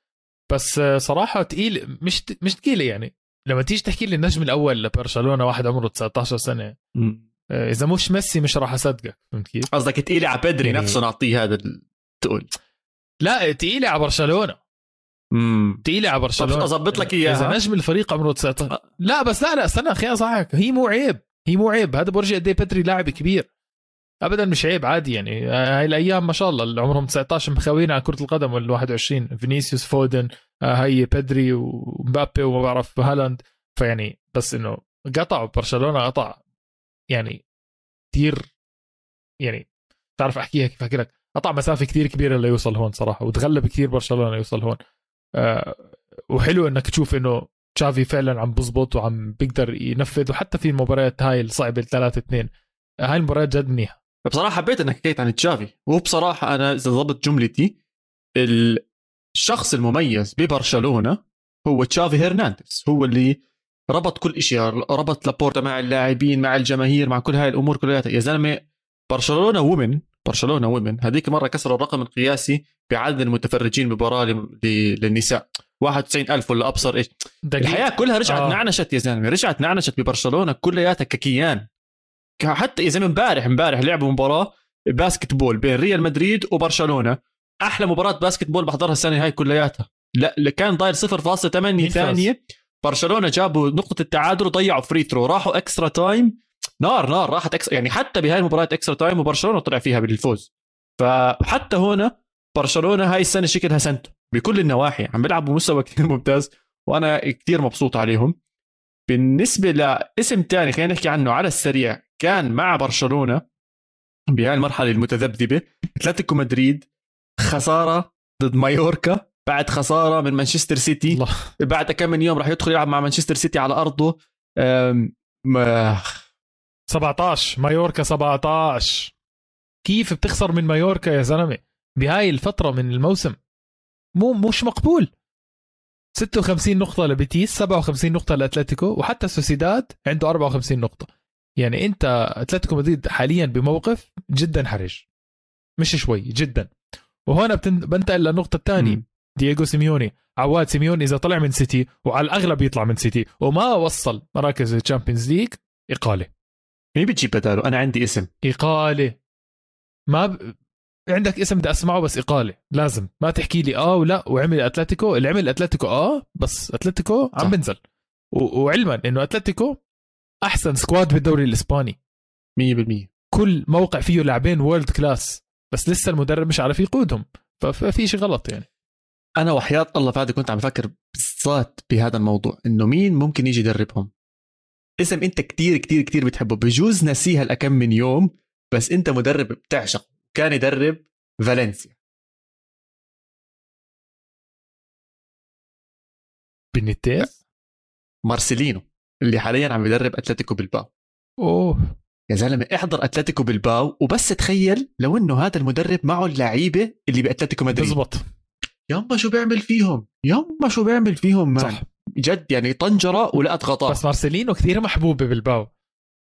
بس صراحة تقيل مش مش ثقيله يعني. لما تيجي تحكي لي النجم الأول لبرشلونة واحد عمره 19 سنة. م. آه، إذا مش ميسي مش راح أصدقك فهمت كيف؟ قصدك تقيله على بدري يعني... نفسه نعطيه هذا التقل لا تقيلة على برشلونة. امم تقيلة على برشلونة. أظبط لك إياها؟ إذا نجم الفريق عمره 19 لا بس لا لا استنى أخي صحك هي مو عيب. هي مو عيب. هذا بفرجي قد إيه بدري لاعب كبير. ابدا مش عيب عادي يعني. هاي الأيام ما شاء الله اللي عمرهم 19 مخاوين على كرة القدم وال 21 فينيسيوس فودن هاي بيدري ومبابي وما بعرف هالاند. فيعني بس إنه قطع برشلونة قطع. يعني كثير يعني تعرف أحكيها كيف أحكي لك؟ قطع مسافة كثير كبيرة ليوصل هون صراحة وتغلب كثير برشلونة ليوصل هون. أه وحلو إنك تشوف إنه تشافي فعلا عم بزبط وعم بيقدر ينفذ وحتى في المباريات هاي الصعبة الثلاثة اثنين. هاي المباريات جد منيحة. بصراحة حبيت إنك حكيت عن تشافي. وبصراحه أنا إذا ضبط جملتي الشخص المميز ببرشلونة هو تشافي هرنانديز. هو اللي ربط كل شيء ربط لابورتا مع اللاعبين مع الجماهير مع كل هاي الأمور كلها. يا زلمة برشلونة وومن برشلونة وومن هذيك مرة كسر الرقم القياسي بعدد المتفرجين بمباراة للنساء. 91000 ولا أبصر إيش. الحياة كلها رجعت آه. نعنشت يا زلمة رجعت نعنشت ببرشلونة كلياتها ككيان. حتى يا زلمة امبارح امبارح لعبوا مباراة basketball بين ريال مدريد وبرشلونة. أحلى مباراة basketball بحضرها السنة هاي كلياتها. لا كان ضايل 0.8 ثانية. برشلونة جابوا نقطة التعادل وضيعوا free throw راحوا extra time نار نار راحت ex يعني حتى بهاي المباراة extra time وبرشلونة طلع فيها بالفوز. فحتى هنا برشلونة هاي السنة شكلها سنته بكل النواحي عم بيلعبوا مستوى كثير ممتاز وأنا كثير مبسوط عليهم. بالنسبة لاسم ثاني خلينا نحكي عنه على السريع كان مع برشلونة بهاي المرحلة المتذبذبة أتلتيكو مدريد خسارة ضد مايوركا بعد خسارة من مانشستر سيتي. الله. بعد كم من يوم راح يدخل يلعب مع مانشستر سيتي على أرضه. 17 مايوركا 17 كيف بتخسر من مايوركا يا زلمة؟ بهاي الفترة من الموسم. مو مش مقبول. 56 نقطة لبيتيس 57 نقطة لأتلتيكو وحتى سوسيداد عنده 54 نقطة. يعني أنت أتلتيكو مدريد حاليا بموقف جدا حرج. مش شوي جدا. وهنا بنتقل للنقطة الثانية. دييغو سيميوني. عواد سيميوني إذا طلع من سيتي وعلى الأغلب يطلع من سيتي وما وصل مراكز ال Champions League إقالة. مين بتجيب بداله؟ أنا عندي اسم. إقالة ما ب... عندك اسم بدي أسمعه بس اقاله لازم. ما تحكي لي آه ولا وعمل أتلتيكو. اللي عمل أتلتيكو آه بس أتلتيكو عم بنزل. و... وعلما إنه أتلتيكو أحسن squad بالدوري الإسباني. 100% كل موقع فيه لاعبين world class بس لسه المدرب مش عارف يقودهم. ففي شيء غلط يعني. أنا وحياة الله فادي كنت عم بفكر بالذات بهذا الموضوع إنه مين ممكن يجي يدربهم؟ اسم انت كتير كتير كتير بتحبه. بجوز نسيها لكم من يوم بس انت مدرب بتعشق كان يدرب فالنسيا. بينيتيز؟ مارسيلينو اللي حاليا عم يدرب أتلتيكو بلباو أوه. يا زلمة احضر أتلتيكو بالباو وبس تخيل لو إنه هذا المدرب معه اللعيبة اللي بأتلتيكو مدريد. بزبط. يما شو بيعمل فيهم؟ يما شو بيعمل فيهم؟ man صح. جد يعني طنجرة ولقت غطاء بس مارسيلينو كثير محبوب بالباو.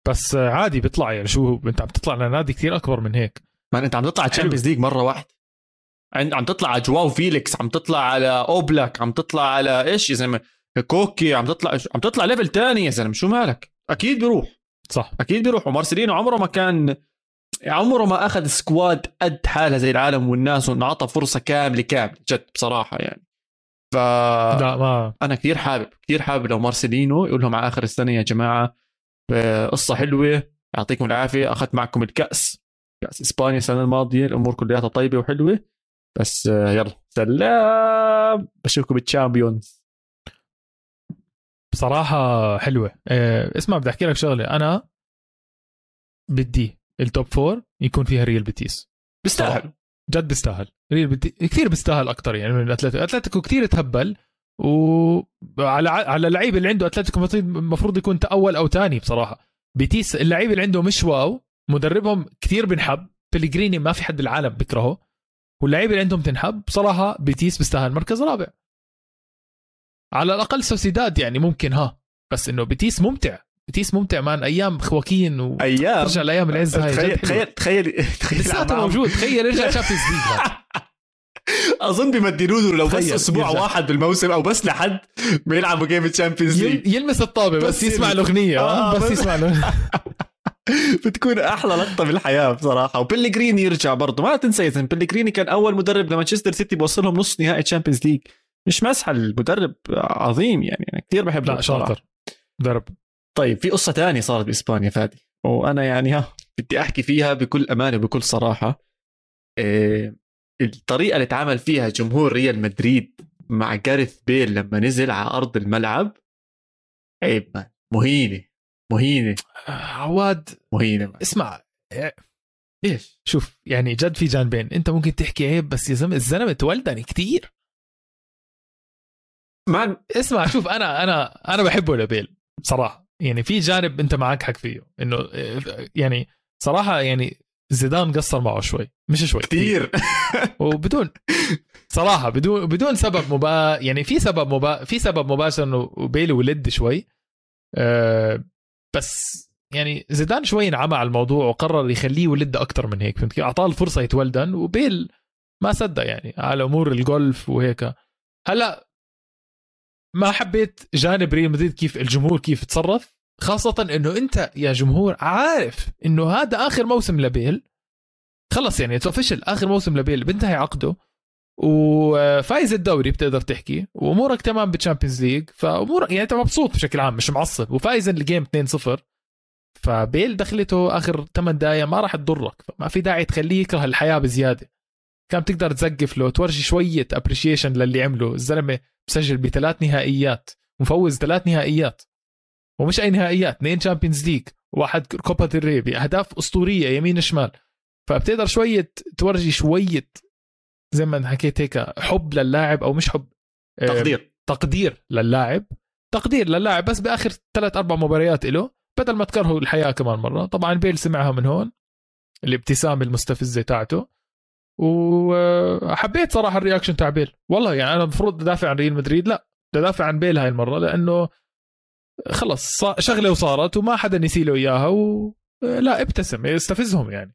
بس عادي بيطلع يعني شو أنت عم تطلع لنادي كثير أكبر من هيك. ما أنت عم تطلع Champions League مرة واحدة عم تطلع على جواو فيليكس عم تطلع على أوبلاك عم تطلع على إيش يا زلمة؟ كوكي عم تطلع عم تطلع level تاني يا زلمة. شو مالك؟ أكيد بيروح. صح. أكيد بيروح. ومارسيلينو عمره ما كان عمره ما أخذ squad قد حالها زي العالم والناس وانعطى فرصة كاملة كاملة جد بصراحة يعني. ف لا ما. أنا كثير حابب كثير حابب لو مارسيلينو يقول لهم على آخر السنة يا جماعة آه، قصة حلوة يعطيكم العافية أخذت معكم الكأس كأس إسبانيا السنة الماضية الأمور كلها طيبة وحلوة بس آه، يلا سلام بشوفكم بال Champions بصراحة حلوة. إيه اسمع بدي أحكي لك شغلة. أنا بدي ال top four يكون فيها ريال بيتيس. بيستاهل. جد بيستاهل. ريال بيتيس كثير بيستاهل أكثر يعني من اتلتيكو اتلتيكو كثير تهبل وعلى على اللعيبه اللي عنده أتلتيكو المفروض يكون اول أو ثاني بصراحة. بيتيس اللعيبه اللي عنده مش wow مدربهم كثير بنحب. بليجريني ما في حد بالعالم بكرهه واللعيبه اللي عندهم تنحب بصراحة بيتيس بيستاهل مركز رابع. على الأقل سوسيداد يعني ممكن ها. بس إنه بيتيس ممتع. بيتيس ممتع man. أيام خواكين و أيام؟ ترجع لايام العز هاي تخيل. تخيل تخيل تخيل لساته. موجود. تخيل يرجع Champions League أظن بيمددوا له لو بس أسبوع يرجع. واحد بالموسم أو بس لحد ما يلعبوا game Champions League يل- يلمس الطابة بس, بس يسمع. الأغنية. آه، آه بس بس- يسمع الأغنية. بتكون أحلى لقطة بالحياة بصراحة. وبيليجريني يرجع برضه. ما تنسى زلمة بيليجريني كان أول مدرب لمانشستر سيتي بوصلهم نص نهائي Champions League مش مزحة المدرب عظيم يعني. أنا كثير بحبه لا. شاطر. ضرب طيب في قصة تانية صارت بإسبانيا فادي. وأنا يعني ها بدي أحكي فيها بكل أمانة وبكل صراحة. إيه الطريقة اللي تعامل فيها جمهور ريال مدريد مع جاريث بيل لما نزل على أرض الملعب عيب. مان مهينة. مهينة. آه، عواد مهينة. مان. اسمع إيش؟ شوف يعني جد في جانبين. أنت ممكن تحكي عيب بس يا زلمة الزلمة تولدني كثير مان اسمع شوف أنا أنا أنا بحبه لبيل بصراحه يعني في جانب أنت معك حق فيه إنه يعني صراحة يعني زيدان قصر معه شوي مش شوي كثير. وبدون صراحة بدون بدون سبب مبا يعني في سبب مبا في سبب مباشر إنه بيلي ولد شوي أه بس يعني زيدان شوي انعمى على الموضوع وقرر يخليه ولد أكثر من هيك فهمت كيف؟ أعطاه الفرصة يتولدن وبيل ما صدق يعني على أمور الجولف وهيك. هلأ ما حبيت جانب ريال مدريد كيف الجمهور كيف تصرف؟ خاصة إنه أنت يا جمهور عارف إنه هذا آخر موسم لبيل. خلص يعني official آخر موسم لبيل. بنتهي عقده. وفايز الدوري بتقدر تحكي. وأمورك تمام بال Champions League فامورك يعني أنت مبسوط بشكل عام مش معصب. وفايز ال game 2-0 فبيل دخلته آخر 8 دقائق ما راح تضرك. فما في داعي تخليه يكره الحياة بزيادة. كان تقدر تزقف له تورجي شوية appreciation للي عمله. الزلمة مسجل بثلاث نهائيات. مفوز ثلاث نهائيات. ومش أي نهائيات اثنين Champions League واحد كوبا ديل ري بأهداف أسطورية يمين شمال. فبتقدر شوية تورجي شوية زي ما حكيت هيك حب للاعب أو مش حب تقدير. تقدير للاعب. تقدير للاعب بس بآخر ثلاث أربع مباريات له بدل ما تكرهوا الحياة كمان مرة. طبعا بيل سمعها من هون الابتسامه المستفزة تاعته. وحبيت صراحة ال reaction تاع بيل. والله يعني أنا المفروض أدافع عن ريال مدريد؟ لا بدي أدافع عن بيل هاي المرة لأنه خلص شغلة وصارت وما حدا نسي له إياها و لا ابتسم استفزهم يعني.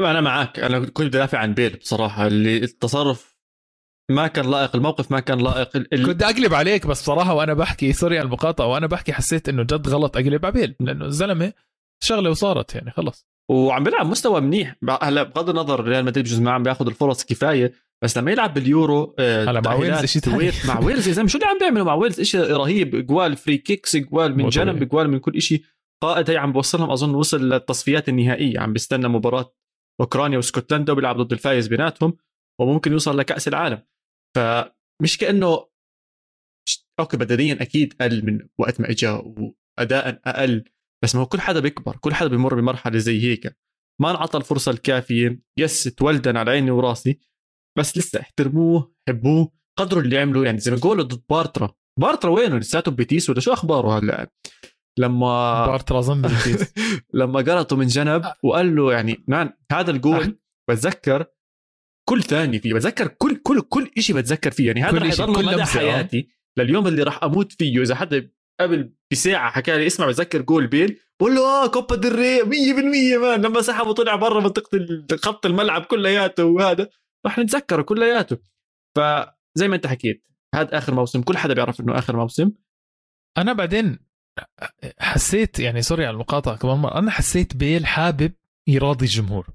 أنا معك أنا كنت بدي ادافع عن بيل بصراحة اللي التصرف ما كان لائق الموقف ما كان لائق ال- كنت أقلب عليك بس بصراحة وأنا بحكي sorry على المقاطعة وأنا بحكي حسيت إنه جد غلط أقلب على بيل لأنه الزلمة شغلة وصارت يعني خلص وعم بيلعب مستوى منيح. هلا بغض النظر ريال مدريد بجوز ما عم بياخذ الفرص كفاية بس لما يلعب باليورو آه، هلا مع ويلز تاني. quite مع ويلز يا زلمه شو اللي عم بيعملوا مع ويلز؟ شيء رهيب جوال free kicks جوال من جنب. جوال من كل شيء قائد هي عم بوصلهم أظن وصل للتصفيات النهائية عم بيستنى مباراة أوكرانيا وإسكتلندا وبيلعب ضد الفايز بيناتهم وممكن يوصل لكأس العالم. فمش كأنه okay بدنيا أكيد أقل من وقت ما اجى واداء أقل بس ما هو كل حدا بيكبر كل حدا بيمر بمرحلة زي هيك. ما انعطى الفرصة الكافية. يس تولدن على عيني وراسي. بس لسه احترموه حبوه قدروا اللي عملوا يعني زي ما قولوا ضد بارترا. بارترا وينه لساته ببيتيس ولا شو أخباره هلا؟ لما بارتر أظن بالبيس لما قرطه من جنب وقال له يعني مان هذا الجول بتذكر كل ثانية فيه بتذكر كل كل كل شيء بتذكر فيه. يعني هذا رح يضل مدى آه. حياتي لليوم اللي راح أموت فيه. اذا حدا قبل بساعة حكى لي اسمع بتذكر جول بيل بقول له آه كوبا دل ري 100% man. لما سحب وطلع برا منطقة ال- خط الملعب كلياته وهذا. راح نتذكره كلياته. فزي ما انت حكيت هذا آخر موسم كل حدا بيعرف إنه آخر موسم. أنا بعدين حسيت يعني sorry على المقاطعة كمان مرة أنا حسيت بيل حابب يراضي الجمهور.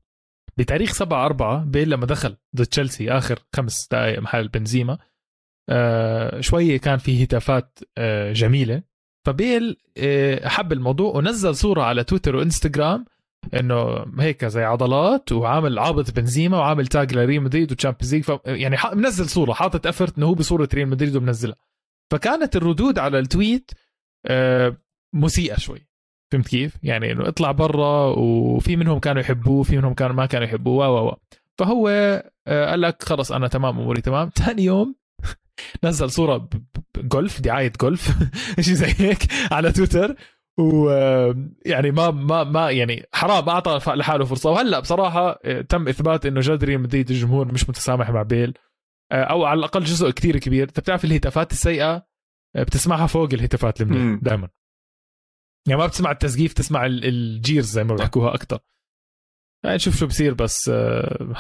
بتاريخ 7 4 بيل لما دخل ضد تشيلسي آخر خمس دقائق محل بنزيما آه شوية كان في هتافات آه جميلة. فبيل آه حب الموضوع ونزل صورة على تويتر وإنستغرام إنه هيك زي عضلات وعامل عابط بنزيما وعامل تاج لريال مدريد و Champions League. يعني منزل صورة حاطط effort إنه هو بصورة ريال مدريد ومنزلها. فكانت الردود على ال tweet آه مسيئة شوي. فهمت كيف؟ يعني إنه اطلع برا وفي منهم كانوا يحبوه في منهم كانوا ما كانوا يحبوه و و فهو آه، قال لك خلص أنا تمام أموري تمام. ثاني يوم نزل صورة جولف دعاية جولف. شيء زي هيك على تويتر. ويعني ما ما ما يعني حرام أعطى لحاله فرصة. وهلأ بصراحة آه، تم إثبات إنه جدري مدريد الجمهور مش متسامح مع بيل. آه، أو على الأقل جزء كتير كبير. أنت بتعرف الهتافات السيئة؟ بتسمعها فوق الهتافات المنيح دائما يعني ما بتسمع التسقيف تسمع الجيرز زي ما بيحكوها أكثر يعني نشوف شو بصير بس آه،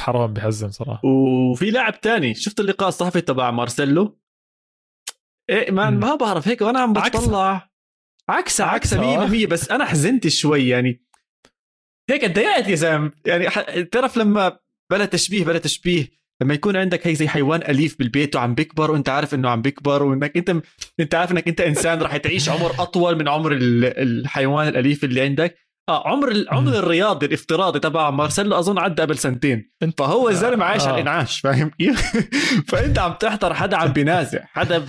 حرام بحزن صراحة. وفي لاعب تاني شفت اللقاء الصحفي تبع مارسيلو؟ إيه ما ما بعرف هيك وأنا عم بطلع. عكسه عكسه 100% بس أنا حزنت شوي يعني. هيك تضايقت يا زلمة. يعني تعرف لما بلا تشبيه بلا تشبيه لما يكون عندك هيك زي حيوان أليف بالبيت وعم بيكبر وأنت عارف إنه عم بيكبر وإنك أنت أنت عارف إنك أنت إنسان راح تعيش عمر أطول من عمر الحيوان الأليف اللي عندك. آه عمر عمر الرياضي الافتراضي تبع مارسيلو أظن عدى قبل سنتين. فهو الزلمه عايش آه. على الإنعاش فاهم كيف؟ فأنت عم تحضر حدا عم بينازع حدا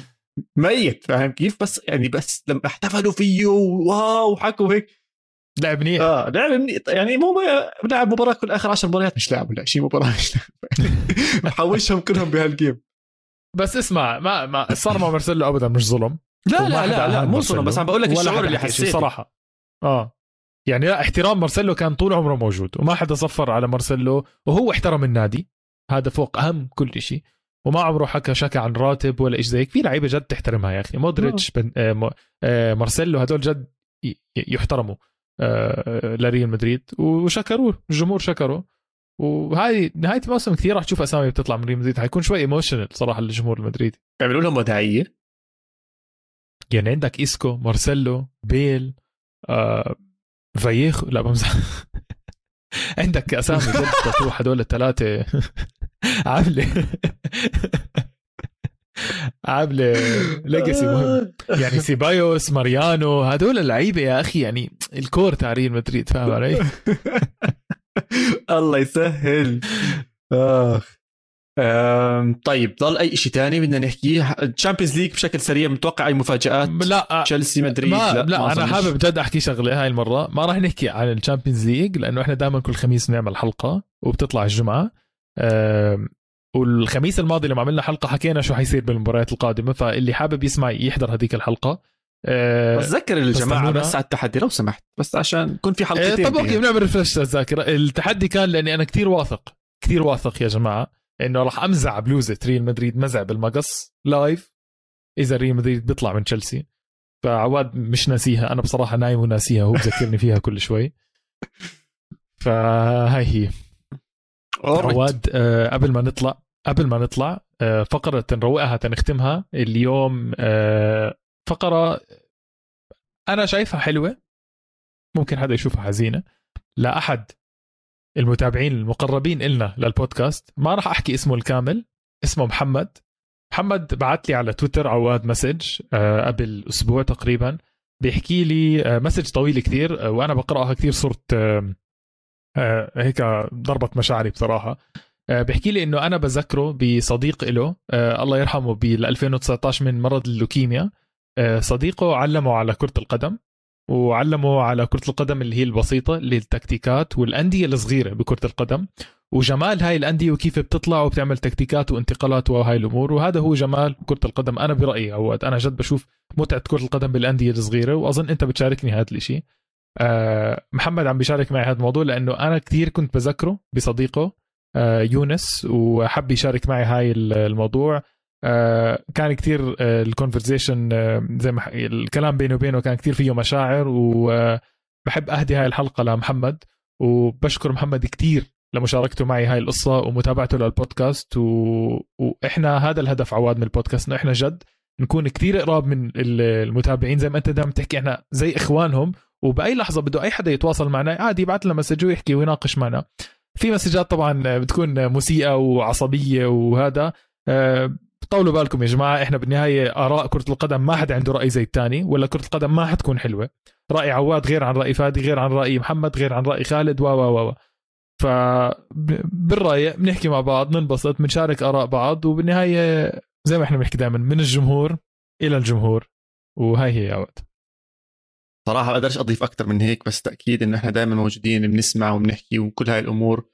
ميت فاهم كيف؟ بس يعني بس لما احتفلوا فيه واو حكوا هيك. لعب منيح. آه لعب منيح. يعني مو لعب مباراة كل آخر 10 مباريات مش لاعب ولا شيء مباراة مش محوشهم كلهم بهالجيم. بس اسمع ما ما صار مع مارسيلو ابدا مش ظلم. لا لا لا لا مو ظلم بس عم بقول لك الشعور اللي حسيته. صراحة. آه. يعني لا احترام مارسيلو كان طول عمره موجود وما حدا صفر على مارسيلو وهو احترم النادي. هذا فوق أهم كل شيء. وما عمره حكى شكى عن راتب ولا شيء زي هيك. في لعيبة جد تحترمها يا أخي. مودريتش بن... آه, آه، مارسيلو هدول جد يحترموا آه لريال مدريد. وشكروه الجمهور شكره وهاي نهاية الموسم كثير راح تشوف أسامي بتطلع من ريال مدريد. حيكون شوي emotional صراحة للجمهور المدريدي. يعملوا لهم وداعية؟ يعني عندك اسكو مارسيلو بيل آه فايخو. لا بمزح. عندك أسامي جد تروح هدول الثلاثة. عاملة. عاملة legacy مهم. يعني سيبايوس ماريانو هدول اللعيبة يا أخي يعني ال core تاع ريال مدريد فاهم علي؟ الله يسهل. آخ. طيب ضل أي شيء ثاني بدنا نحكيه Champions League بشكل سريع متوقع أي مفاجآت؟ لا تشيلسي مدريد؟ ما لا, لا ما أنا حابب جد أحكي شغلة هاي المرة. ما راح نحكي عن ال Champions League لأنه إحنا دائما كل خميس بنعمل حلقة وبتطلع الجمعة. والخميس الماضي لما عملنا حلقة حكينا شو حيصير بالمباريات القادمة فاللي حابب يسمع يحضر هذيك الحلقة. أه بس ذكر الجماعه بس على التحدي لو سمحت بس عشان يكون في حلقتين أه طب okay بنعمل refresh الذاكرة. التحدي كان لأني أنا كتير واثق كثير واثق يا جماعة إنه راح أمزع بلوزة ريال مدريد مزع بالمقص لايف إذا ريال مدريد بيطلع من تشيلسي. فعواد مش ناسيها أنا بصراحة نايم وناسيها هو بذكرني فيها كل شوي. فهاي هي. عواد آه قبل ما نطلع قبل ما نطلع آه فقرة نروقها تنختمها. اليوم آه فقرة أنا شايفها حلوة. ممكن حدا يشوفها حزينة. لا احد المتابعين المقربين إلنا للبودكاست ما راح أحكي اسمه الكامل اسمه محمد. محمد بعت لي على تويتر عواد message آه، قبل أسبوع تقريبا. بيحكي لي message طويل كثير وأنا بقرأها كثير صرت هيك ضربت مشاعري بصراحة. بيحكي لي إنه أنا بذكره بصديق له الله يرحمه بال 2019 من مرض اللوكيميا. صديقه علمه على كرة القدم وعلموا على كرة القدم اللي هي البسيطة اللي التكتيكات والأندية الصغيرة بكرة القدم. وجمال هاي الأندية وكيف بتطلع وبتعمل تكتيكات وانتقالات وهاي الأمور. وهذا هو جمال كرة القدم. أنا برأيي أوقات أنا جد بشوف متعة كرة القدم بالأندية الصغيرة وأظن أنت بتشاركني هذا أه محمد عم بيشارك معي هذا الموضوع لأنه أنا كثير كنت بذكره بصديقه. يونس وحب يشارك معي هاي الموضوع. آه، كان كثير ال conversation آه، زي ما الكلام بينه وبينه كان كثير فيه مشاعر وبحب أهدي هاي الحلقة لمحمد وبشكر محمد كثير لمشاركته معي هاي القصة ومتابعته للبودكاست و... وإحنا هذا الهدف عواد من البودكاست إنه إحنا جد نكون كثير قراب من المتابعين زي ما أنت دائما تحكي إحنا زي إخوانهم وبأي لحظة بده أي حدا يتواصل معنا عادي يبعث لنا message ويحكي ويناقش معنا. في مسجات طبعا بتكون مسيئة وعصبية وهذا. أه طولوا بالكم يا جماعة إحنا بالنهاية آراء كرة القدم ما حدا عنده رأي زي الثاني ولا كرة القدم ما حتكون حلوة. رأي عواد غير عن رأي فادي غير عن رأي محمد غير عن رأي خالد و و و ف بالرايق بنحكي مع بعض ننبسط بنشارك آراء بعض وبالنهاية زي ما إحنا بنحكي دائما من الجمهور إلى الجمهور. وهي هي يا عواد. صراحة ما أقدرش أضيف أكثر من هيك بس تأكيد انه إحنا دائما موجودين بنسمع وبنحكي وكل هاي الأمور.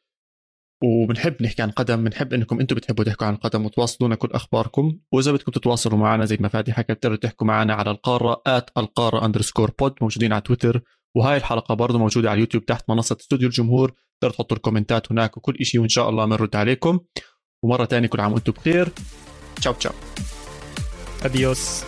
وبنحب نحكي عن قدم بنحب إنكم أنتم بتحبوا تحكوا عن القدم وتواصلونا كل أخباركم. وإذا بدكم تتواصلوا معنا زي ما فادي حكى بتقدروا تحكوا معنا على القارة at القارة underscore pod موجودين على تويتر. وهاي الحلقة برضه موجودة على اليوتيوب تحت منصة استوديو الجمهور. تقدروا تحطوا الكومنتات هناك وكل شيء وإن شاء الله بنرد عليكم. ومرة ثانية كل عام وأنتم بخير. تشاو تشاو. اديوس